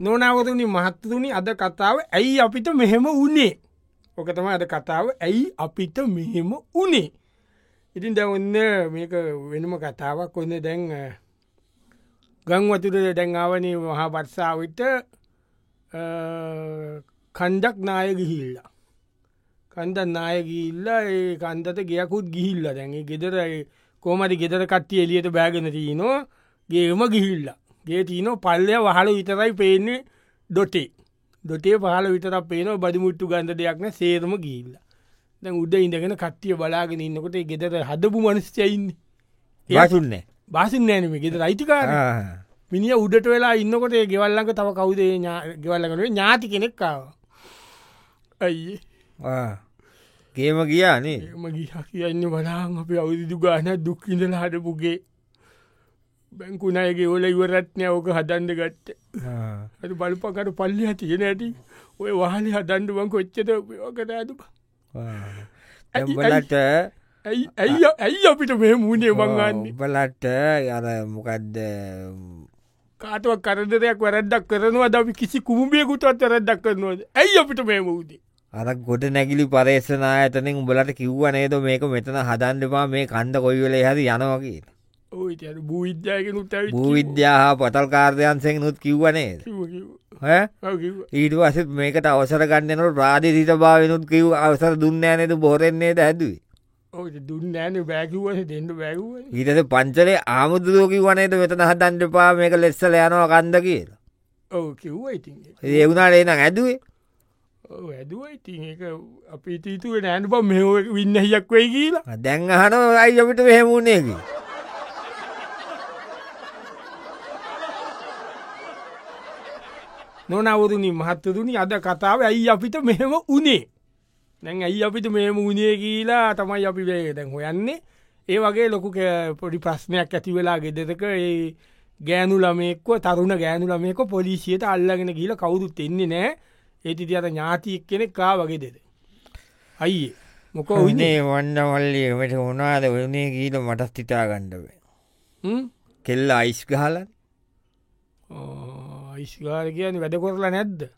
නොනවතුනි මහත්තතුනි අද කතාව ඇයි අපිට මෙහෙම උනේ ඕක තම අද කතාව. ඇයි අපිට මෙහෙම උනේ ඉතින් දැ ඔන්න මේක වෙනම කතාවක්. ඔන්න දැන් ගංවතුර දැන්ආවනී මහා බත්සාවිට කන්ඩක් නාය ගිහිල්ලා. කන්ද නායගිල්ල ඒ කන්දට ගයකුත් ගිහිල්ල. දැන්ගේ ගෙදර කෝමට ගෙදර කට්ටිය එලියට බෑගෙන තියනවා ගේම ගිහිල්ලා. ගේ තියන පල්ලය වහල විතරයි පේන්නේ ඩොටේ. දොටේ පහල විතර පේන බදිමුට්ටු ගන්ධ දෙයක්න සේරම ගිල්ල දැන් උඩ ඉඳගෙන කට්ටිය බලාගෙන ඉන්නකොට ගෙදර හදපු මනස්චයින්න වාසුන්න බාසින් නෑනම ගෙද අයිතිකාර මිනිිය උඩට වෙලා ඉන්නකොට ගෙවල්ලඟ තව කවුදේ ගෙවල්ලගන ඥාති කෙනෙක්කාව ඇයි? ගේම ගියානේ එම ගිහ කියන්න බලාන් අප අවුදිදු ගාන දුක්කිඳල හටපුගේ බැංකුණයගේ ඕල ඉවරත්නය ඕක හදන්ඩ ගත්ත. ඇතු බලපකට පල්ලි තියෙන ඇති. ඔය වාහලි හදන්ඩ බං? කොච්චත කට ඇතු එම්බලට ඇයි ඇයි අපිට මේ මූුණේ මංගන්නේ බලට යර මොකක්ද කාටුවක් කරදරයක් වැරද්දක් කරනවා දි කිසි කුම්බියකුටත් වැරද්දක් කරනවාද? ඇයි අපිට මේ මූදේ අර ගොඩ නැගිලි පරේශනා ඇතනින් උඹලට කිව්ව නේද? මේක මෙතන හදන්ඩපා මේ කණ්ඩ කොයිවල හරි යනවගේ ඕ භූවිද්‍යායකනුත් භූ විද්‍යාහ පතල් කාර්යන්සෙන් නුත් කිව්වනේ ඊට වසත් මේකට අවසර ගන්නනට ප්‍රාධිසිත භාවනුත් කිව් අවසර දුන්න නේද? බොරෙන්නේ හැදුවේ දුන්න ෑන බෑකිවස දෙන්න බැගුව ඊටද පංචලේ ආමුදුරෝකි වනේද මෙතන හදන්ඩපා මේක ලෙස්සල යනවා කන්ද කියලා. කිව්ව ඉති ඒ වුණට එන ඇදුවේ? ඇදුව ඉති අපි තීතුව නෑන බ මෙ වින්න හියක් වෙයි කියලා. දැන් අහන අයි අපිට වෙහෙමුණේකි නොනවරුණි මහත්තතුනි අද කතාව ඇයි අපිට මෙහෙම උනේ දැන් ඇයි අපිට මෙම උනේ කියලා තමයි අපි වේ දැන් හොයන්නේ. ඒ වගේ ලොකු පොඩි ප්‍රශ්නයක් ඇති වෙලා ගෙදෙතක ඒ ගෑනු ළමෙක්ව තරුණ ගෑනු ළමයක පොලිසියට අල්ලගෙන කියල කවුරුත් එන්නේ නෑ ඒති අත ඥාතියක් කෙනෙක් කා වගේ දෙද? අයියේ මොක උනේ වන්නවල්ලට උනාද වනේ ගීල මටස් තිතා ගණ්ඩව කෙල්ල අයිස් ගහලන් ඉස්ගාර කියන වැඩ කොරලා නැද්ද?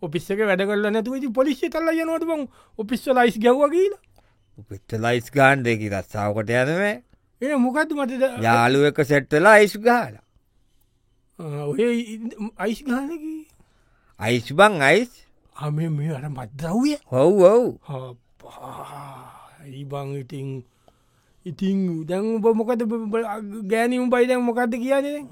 ඔපිස්සක වැඩ කරල නැතුව පොලිසි තල්ල යනවට බං? ඔපිස්ස ලයිස් ගව කියලා? පිත්ත ලයිස් ගාන් දෙකි රස්සාාවකට යනවේ ඒ මොකක්ද මටද යාලුව එක සෙට්ටලා අයිස් ගාල ඔය අයිස් ගානකි අයිස් බං අයිස් හම මේ අර මත්ද්‍රව්ය හොව් ඔව් ඒබං ඉතිං ඉතිං දැන් උබ මොකද ගෑනීම බයිදැන් මොකක්ද කියන්නේ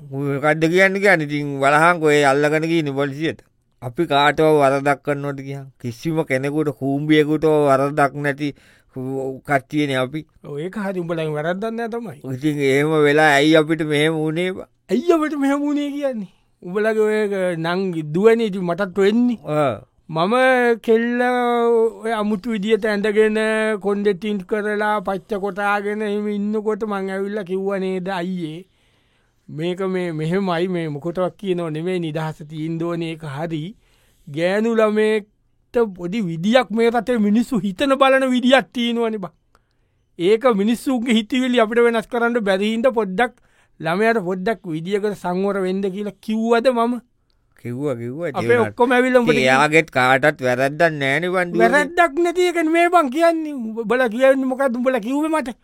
කඩ්ඩ කියන්න කියන්න ඉතින් වලහන්කොේ අල්ලගනකී නිපොලිසියට අපි කාටව වරදක් කන්නොට කිය කිසිම කෙනෙකුට කූම්බියකුට වරදක් නැති කට්ටියන අපි. ඒක හරි උඹලයි වැරදන්න තමයි. ඉතින් ඒම වෙලා ඇයි අපිට මෙහෙම වුණේ ඇයිවට මෙහමුණේ කියන්නේ? උඹලගේ ඔය නං දුවන ඉති මටත් වෙන්නේ මම කෙල්ල අමුතු විදිියට ඇඳගෙන කොන්ඩෙටින්ට් කරලා පච්ච කොටාගෙන එම ඉන්නකොට මං ඇවිල්ල කිව්වනේද අයියේ? මේක මේ මෙහෙමයි මේ මොකොටක් කිය නො නෙමේ නිදහස තීන්දෝන එක හරි. ගෑනු ළමෙක්ට පොඩි විදිියක් මේ රටේ මිනිස්සු හිතන බලන විදිියත් තියෙනවනි බක් ඒක මිනිස්සුගේ හිතිවිලි අපිට වෙනස් කරන්න බැරිහින්ට පොඩ්ඩක් ළමයට පොඩ්ඩක් විදිියකට සංවර වෙන්ඩ කියලා කිව්වද මම? කිව්ව කිව්ව ඔක්කොම ඇවිල්ලම යාගෙත් කාටත් වැරද්දන්න නෑනිවන් වැරද්දක් නැතියකෙන් මේ බං කියන්නේ. බල කියන්න මොක දුඹල කිව්ව මට.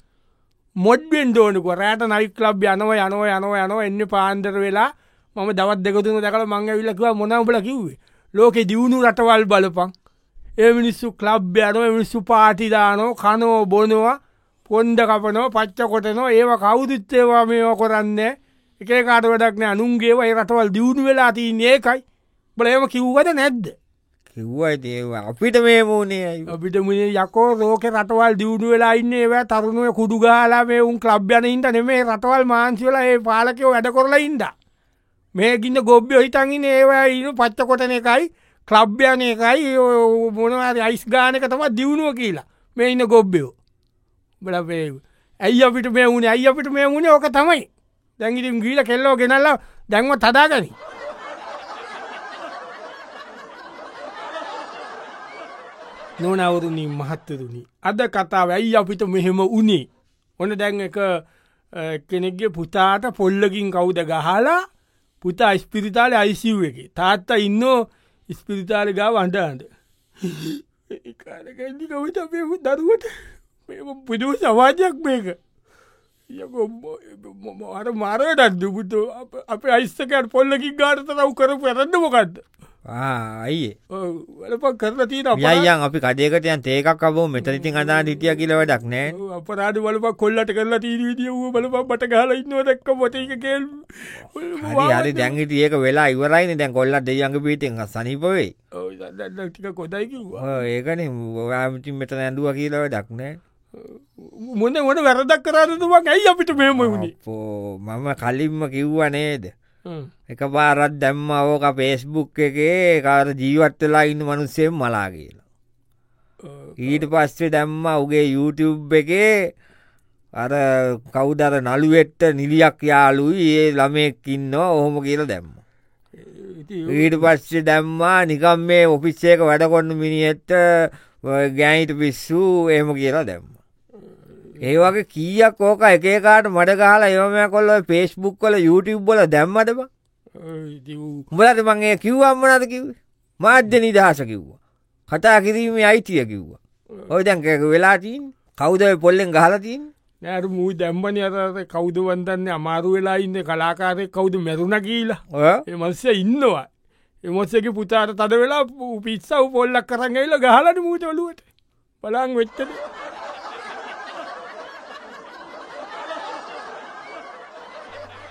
මොඩ්බෙන් දෝනක රෑට නයික් ලබ් යනව යනව යනව යනව එන්න පාන්දර වෙලා මම දවත් දෙකතුන දැකල මංග විල්ලකිව මොනවබල කිව්වේ? ලෝකෙ දියුණු රටවල් බලපං ඒ මිනිස්සු කලබ් යනව මිනිස්සු පාටිදානෝ කනෝ බොනවා පොන්්ඩ කපනෝ පච්ච කොටනෝ ඒව කවුදුත්තේවා මේවා කොරන්න එකේ කාට වැඩක්න අනුන්ගේ වයි රටවල් දියුණු වෙලා තියන්නේ ඒකයි. බලම කිව්වද නැද්ද? කිව්වයි දේව අපිට මේ මූනේ අපිට මුේ යකෝ රෝක රටවල් දියුණු වෙලා ඉන්න ඒව තරුණුව කුඩු ගාලා මේ උන් ලබ්්‍යන ඉන්ට නෙමේ රටවල් මාන්සිවල ඒ පාලකයෝ වැඩ කොරලා ඉන්ද මේ ගින්න ගොබ්්‍ය හිතන්ගින් ඒවා ඉන්න පච්ච කොටන එකයි ක්ලබ්්‍යන එකයි මොනවාද අයිස් ගානක තම දියුණුව කියලා. මේ ඉන්න ගොබ්බයෝ. බලපේ ඇයි අපිට මේ වුණ ඇයි අපිට මේ වුණ ඕක තමයි දැඟිටිම් ගීල කෙල්ලෝ ගෙනල්ල දැන්ව තදාගනි නොනවරුණින් මහත්තරුණි අද කතාව ඇයි අපිට මෙහෙම උනේ ඕන දැන් එක කෙනෙක්ගේ පුතාට පොල්ලකින් කවුද ගහලා පුතා ස්පිරිතාල අයිසිව් එක. තාත්තා ඉන්න ස්පිරිතාල ගාව අන්ඩාන්ට කාරකදිකවිට අපේ දරුවට? පුදුව සමාජයක් මේක. අර මාරයටත් දුබුතු අප අයිස්සකට පොල්ලකින් ගාට රව් කර පැරන්න මොකක්ද අයියේ වලපක් කරලා තිීන යයියන් අපි කදයකටයන් ඒකක් අබෝ මෙතනඉතින් අදා හිටිය කියල වැඩක් නෑ අපරාධ වලපක් කොල්ලට කරලා තීරීදිය වූ බලපක් බට ගහල ඉන්නවා දක්ක පොටක කෙල් හරි දැංගිට ඒක වෙලා ඉවරයින දැන් කොල්ලත් දෙයන්ග පිටෙන් සනිපවේ ටික කොදයිකිවා ඒකන ඔයාමටින් මෙත ඇඳුව කියලව දක්නෑ මොන මොන වැරදක් කරන්නතුවක් ඇයි අපිට මෙම වුණේ පෝ මම කලින්ම කිව්ව නේද? එක පාරත් දැම්ම ඕක පේස්බුක් එකේ කාර ජීවත්වෙලා ඉන්න මනුස්සයෙන් මලා කියලා. ඊට පස්සේ දැම්ම උගේ YouTube එකේ අර කවුදර නළුවෙට්ට නිලියක් යාලුයි ඒ ළමෙක්කින්න ඔහොම කියල දැම්ම. ඊට පස්සේ දැම්මා නිකම් මේ ඔෆිස්සේක වැඩකොන්න මිනිියත්ත ගෑයිට පිස්සු එහෙම කියලා දැම්ම ඒ වගේ කීයක් ඕක එකකාට මඩ කාලා යොමය කොල්ල පේස්බුක් කොල YouTube බොල දැම්මටම උඹලට මගේ කිව්වම්මනද කිව් මාධ්‍ය නිදහස කිව්වා. කතා කිරීමේ අයිතිය කිව්වා. ඔය දැන්කක වෙලාටීන් කෞද පොල්ලෙන් ගහලතින් නෑර මූ දැම්බන අත කෞද වන්දන්න? අමාරු වෙලා ඉන්න කලාකාරය කවුද මැරුණ කියීලා. එමස්ස ඉන්නවා. එමොස්සක පුතාට තද වෙලා පිත්සව පොල්ලක් කරගයිල ගහලට මූට ඔලුවට පලාං වෙච්චද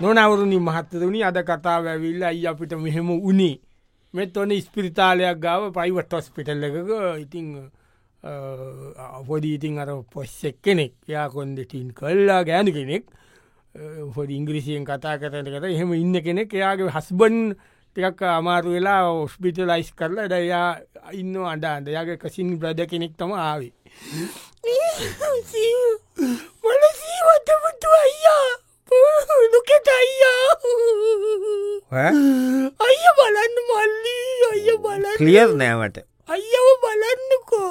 නොනවරුණි මහත්තරුණි අද කතා වැැවිල්ල අයි අපිට මෙහෙම උනේ මෙත් ඔන ස්පිරිතාලයක් ගාව පයිවට ොස්පිටල් එකක ඉතිං පොඩි ඉතින් අර පොස්සෙක් කෙනෙක් යා කොන්දටින් කල්ලා ගෑනු කෙනෙක්. හොඩි ඉංග්‍රිසියෙන් කතා කරට කර එහෙම ඉන්න කෙනෙක්. එයාගේ හස්බන් ටිකක් අමාරු වෙලා ඔස්පිටලයිස් කරලා ඩයා ඉන්න අඩ අන්දයාගේ කසින් බ්‍රද කෙනෙක් තම ආවේ. මල සීවතමුතු අයියා. ලුකෙට අයියා අයිය බලන්න මල්ලි අයිය බල කලියර් නෑමට අයියව බලන්නකෝ.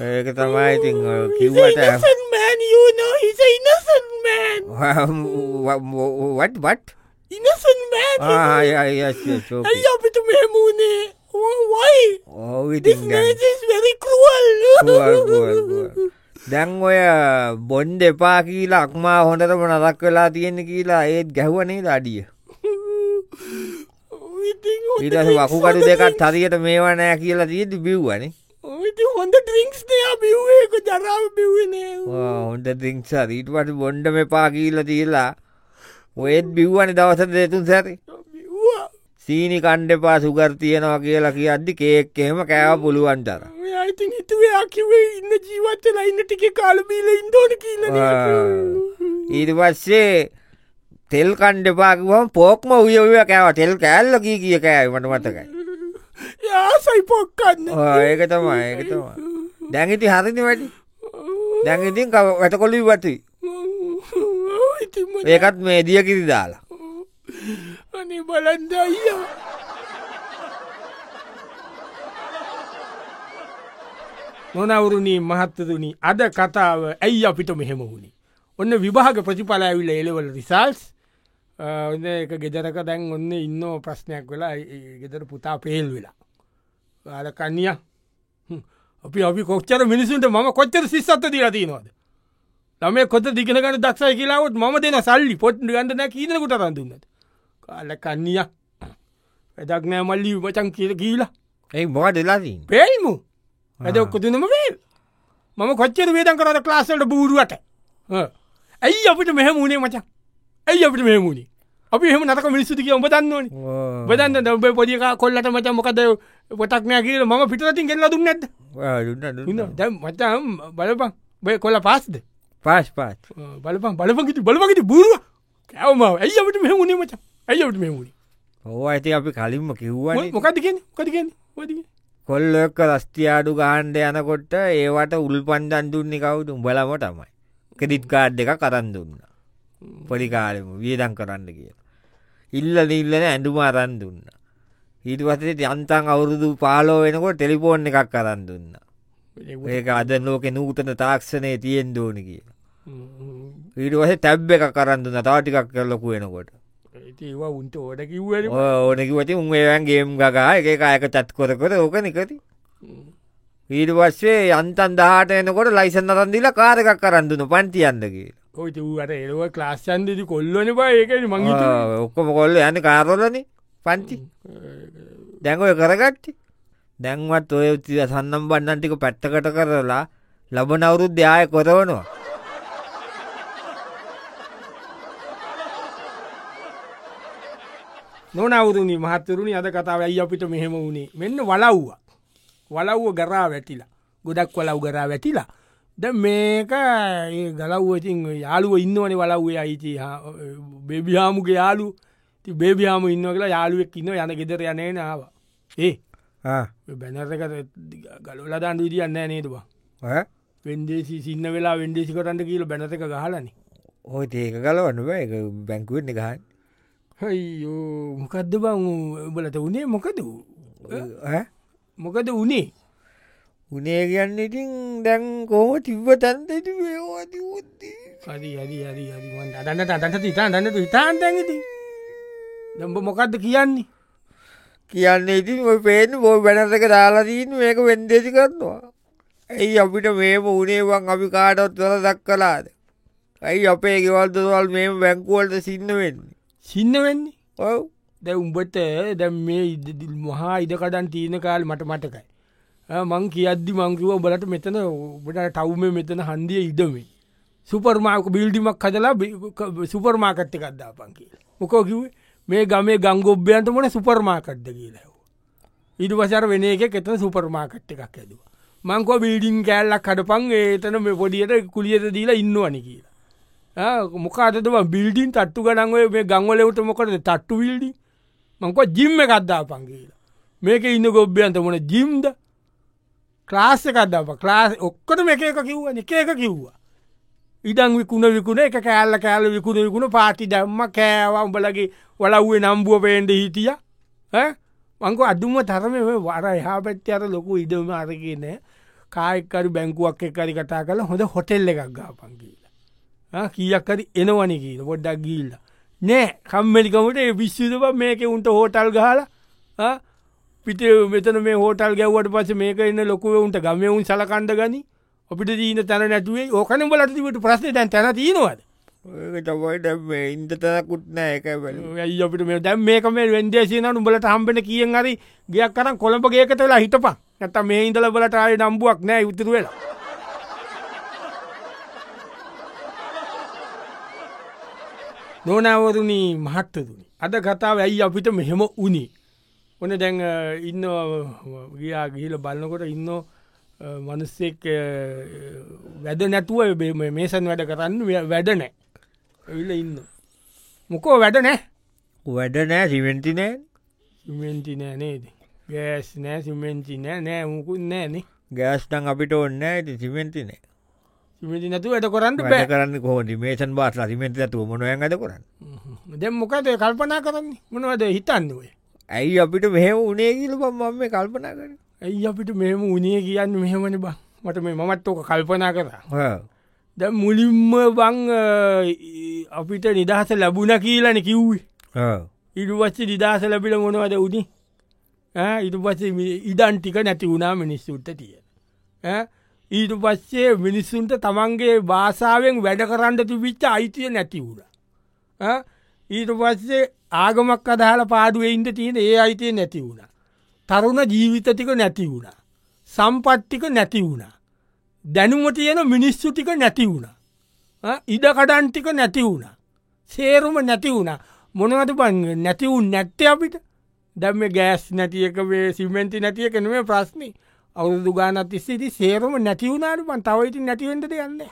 ඒක තමයි ඉතින් කිව්වට මෑන් යනෝ හිස ඉනසන් මෑන් වට වට ඉනසන් මෑන් ඇයි අපිට මෙහමුණේ වයි ඕවිතින් වෙරි කරුවල් දැන් ඔය බොන්්ඩ එපා කියලා අක්මා හොඳටම නදක් වෙලා තියෙන කියලා ඒත් ගැහුවනේ අඩිය? ඊට වකුකඩු දෙකත් හරියට මේවා නෑ කියලා තියද බිව්වනේ හොඳ ඩිංක්ස් නයා බිව්ඒක ජරාව බිව්වනේ හොඳ දිංක්ස රීටවට බොන්්ඩ මෙපා කියීල තියලා ඔයත් බිව්වනි දවස දෙතුන් සැරි. සීනි කණ්ඩපා සුගර් තියෙනවා කියලා කිය අද්දි කේක් එහෙම කෑව පුළුවන්ටර ඉතින් හිතුවේ කිවේ ඉන්න ජීවත්තලා ඉන්න ටික කාලබීල ඉන්දෝන කියල ඊට පස්සේ තෙල් කණ්ඩපාකිවම් පෝක්ම උය ඔය කෑව. තෙල් කෑල්ල කී කිය කෑවමට මතකයි. යාසයි පොක්කන්න. ඒක තමා ඒක තමා දැඟිති හරිනි වැඩි? දැඟඉතින් වැටකොලි වටයි ඒකත් මේ දිය කිරි දාලා. අනි බලන්ද නොනවරුණී මහත්තතුනි අද කතාව ඇයි අපිට මෙහෙම වුණි. ඔන්න විභාග ප්‍රතිඵල ඇවිල එලවල රිසල්ස් ඔන්න එක ගෙදරක දැන් ඔන්න ඉන්න ප්‍රශ්නයක් වෙලා ගෙදර පුතා පේල් වෙලා. ආලකන්නිය අපි අපි කොච්චර මිනිසුන්ට ම කොච්චර සිස්සත්ත දීලා තිනවාද. තම කොත දිගෙනකට දක්ෂයි කියලාවත් ම දෙන සල්ලි පොට් ගන්දන කීනකුට රඳන්නට. කාලකන්නිය වැඩක් නෑ මල්ලි වචන් කියල කියීලා ඒ මොක දෙලාදී පේල්මු ඇද ඔක්කොතුනම වේල් මම කොච්චර වේදන් කරද ක්ලාසල්ට බූරුවට ඇයි අපිට මෙහමුණේ මචන් ඇයි අපිට මෙහමුණේ අපි එහම නක මිනිස්සුතික ඔබ දන්නවන බදන්න දබ පොඩික කොල්ලට මච මොකද පොටක්නය කියල ම පිටරතින් කෙල්ල දුන්න නැද මචම් බලපන් බය කොල්ල පාස්ද පාස් පාත් බලපන් බලපකිට බලපකිට බූරුව කෑවම ඇයි අපට මෙහමුණේ මච ඇයි අපට මෙහමුණේ ඕ ඇති අපි කලින්ම කිව්වන මොකදගෙන කොතිගෙන ොතිගෙන කොල්ලොක්ක රස්තියාඩු ගහන්ඩ යනකොට ඒවට උල් පන්දන් දුන්නේ කවුතු උඹලම තමයි. කෙඩිට් කාඩ් එක කරන්න දුන්න. පොඩිකාලම වියදන් කරන්න කිය ඉල්ල නිල්ලන ඇඩුම අරන් දුන්න. ඊට පසේ යන්තන් අවුරුදු පාලෝ වෙනකොට ටෙලිපෝන් එකක් කරන්න දුන්න. ඒක අද ලෝක නූතන තාක්ෂණය තියෙන් දෝන කිය ඊට වස තැබ් එක කරන්න දුන්න. තාටිකක් කරලොකු වෙනකොට ඒවා උන්ට ඕට කිව්වල ඕනකිවති උන්ගේවන්ගේම් ගගා එක අයක චත් කොර ඕක නිකති. ඊට පස්සේ යන්තන් දාට එනකොට ලයිසන් අරන්දිලා කාරකක් කරන්දුන පන්තියන්දගේ ඔයිට වූට එලව ක්ලාස්්චන්දති කොල්ලන බා ඒකන මංගිත ඔක්කොම කොල්ල යන කාරොලන පංචි දැඟොය කරගට්ටි දැන්වත් ඔය තිය සන්නම් බන්නන්ටික පැත්තකට කරලා ලබන අවුරුත් ්‍යාය කොරවනවා නොනවුරුණි මහත්තරුණි අද කතාව ඇයි අපිට මෙහෙම වුණේ. මෙන්න වලව්ව වලව්ව ගරා වැටිලා. ගොඩක් වලව් ගරා වැටිලා. ද මේක ගලව්වතින් යාළුව ඉන්නවනේ වලව්වේ අයිති. බේබිහාමුගේ යාලු ති බේබිහාම ඉන්න කියලා යාළුවෙක් ඉන්න යන ගෙදර යනේ නාව ඒ. බැනරක ගලොල දන්ඩ විදිියන්න නේදවා වෙන්දේසි සින්න වෙලා වෙන්දේසි කරන්න කියල බැනතක ගහලන. ඔය ඒක ගලවන්න එක බැංකුවෙන් හයියෝ මොකක්ද බං බලට උනේ මොකද මොකද උනේ උනේ කියන්න ඉතින් දැන් කෝම තිබ්බ තැන්තට වේවාති ුද්දී හරි හරි හරි හරි. අදන්නට අදන්නට ඉතා දන්නට ඉතාන්. දැඟති දම්ඹ මොකක්ද කියන්නේ? කියන්න ඉතින් ඔය පේන බෝ බැනසක දාලාදීන් මේක වෙන්දේසි කරනවා. ඇයි අපිට මේම උනේවන් අපි කාටත් වල දක් කලාද ඇයි අපේ ගෙවල්දවල් මේ බැංකුවලට සින්න වෙන්නේ සින්න වෙන්නේ ඔව්. දැ උඹට දැම් මේ මහා ඉඩකඩන් තියෙන කාල් මට මටකයි මං කියද්දි මංකිව බලට මෙතන ඔබට ටව්ම මෙතන හන්දිය ඉඩමේ. සුපර්මාක බිල්ඩිමක් හදලා සුපර්මාකට්ට කද්දා පංකිල මොකෝ කිවේ මේ ගමේ ගංගොබ්්‍යයන්ට මොන සුපර්මාකට්ද කියලව ඉඩ පසර වෙන එක එතන සුපර්මාකට් එකක් ඇදවා. මංකෝ බිල්ඩිං කෑල්ලක් කඩපන් ඒතන මේ පොඩියට කුලියට දීලා ඉන්නවනි කියලා මොකාතම බිල්ඩින් තට්ටු ගඩන්ව මේ ගංවලවට මොකද තට්ටු විල්ඩි මංකෝ ජිම්ම එකක්දා පන් කියලා. මේක ඉන්න ගොබ්්‍යයන්ත මොන ජිම්ද ක්ලාස්ස එකක්දාප ලාස් ඔක්කට මේ එක කිව්ව එක එක කිව්වා. ඉඩං විකුණ විකුණ එක කෑල්ල කෑල විකුණ විකුණ පාටි දැම්ම කෑවා උඹලගේ වලව්වේ නම්බුව පේන්ට හිටිය. මංක අදුම තරම වර එහා පැත්ති අර ලොකු ඉඩම අරගෙන කායකරි බැංකුවක් එකරි කතා කළ හොඳ හොටෙල්ල එකක් ගාපන් කියලා කියක්කරි එනවනි කියීල පොඩ්ඩක් ගිල්ල නෑ කම්මලිකමට විශ්ෂිතව මේක උන්ට හෝටල් ගහලා පිට මෙතන මේ හෝටල් ගැව්වට පස මේක එන්න ලොකුව උන්ට ගමවුන් සලකණ්ඩ ගනි. අපිට දීන තැන නැතුවේ. ඕකන බලටතිවට ප්‍රශ්න දැන් තැන තියෙනවාද? තවයිට ඉන්ද තැනකුත් නෑ එක ඇයි අපිට මේ දැම් මේක මේ වෙන්දේශන උඹලට හම්බෙන කියෙන් හරි ගයක් කරම් කොළඹ ගේකත වෙලා හිටපන්. නැත මේ ඉඳල බලට ආය නම්බුවක් නෑ උතුර වෙලා නොනවරුණී මහත්තතුනි අද කතාව ඇයි අපිට මෙහෙම උනේ ඕන දැන් ඉන්න ගියා ගිහිල බලන්නකොට ඉන්න මනුස්සෙක් වැඩ නැතුව මේසන් වැඩ කරන්න වැඩනෑ ඇවිල ඉන්න මොකෝ වැඩ නෑ වැඩ නෑ සිමෙන්ටි නෑ සිමෙන්ටි නෑ නේද? ගෑස් නෑ සිමෙන්චි නෑ නෑ මුකුත් නෑන ගෑස්ටන් අපිට ඔන්න ඇති සිමෙන්ටි නෑ සිමටි නැතු වැඩ කරන්න බෑ. කරන්න කෝඩ මේසන් බාස් සිමෙන්ට ඇතු මොන ඇද කරන්න? දෙම් මොකද කල්පනා කරන්නේ? මොනවද හිතන්නුවේ ඇයි අපිට මෙහෙම උනේ කියල මම මේ කල්පනා කර ඇයි අපිට මෙම උනේ කියන්න මෙහෙමනි බ? මට මේ මමත් ඕක කල්පනා කර. ද මුලින්ම බං අපිට නිදහස ලැබුණ කියලන කිව්වේ. වච්ච නිදහස ලැබිල මොනවද උනි? ඉට පස්සේ ඉඩන් ටික නැති වුණා මිනිස්සුන්ට තිය ඊට පස්සේ මිනිස්සුන්ට තමන්ගේ භාසාාවෙන් වැඩ කරන්න තිබිච්ච අයිතිය නැති වුණ. ඊට පස්සේ ආගමක් අදහල පාඩුවෙන්ට තියෙන ඒ අයිතිය නැති වුණ. තරුණ ජීවිතතික නැති වුණ. සම්පත්තික නැති වුණ. දැනුම තියෙන මිනිස්සු ටික නැති වුණ. ඉඩකඩන්ටික නැති වුණ. සේරුම නැති වුණ. මොනවද පන් නැතිවුන් නැත්තේ අපිට? දැම ගෑස් නැතියක වේ සිමෙන්ති නැතිය කෙනවේ ප්‍රශ්නි. අවුදු ගානත් ඉස්සේති සේරුම නැතිවුණට පන් තවයිති නැතිවෙන්ට යන්නේ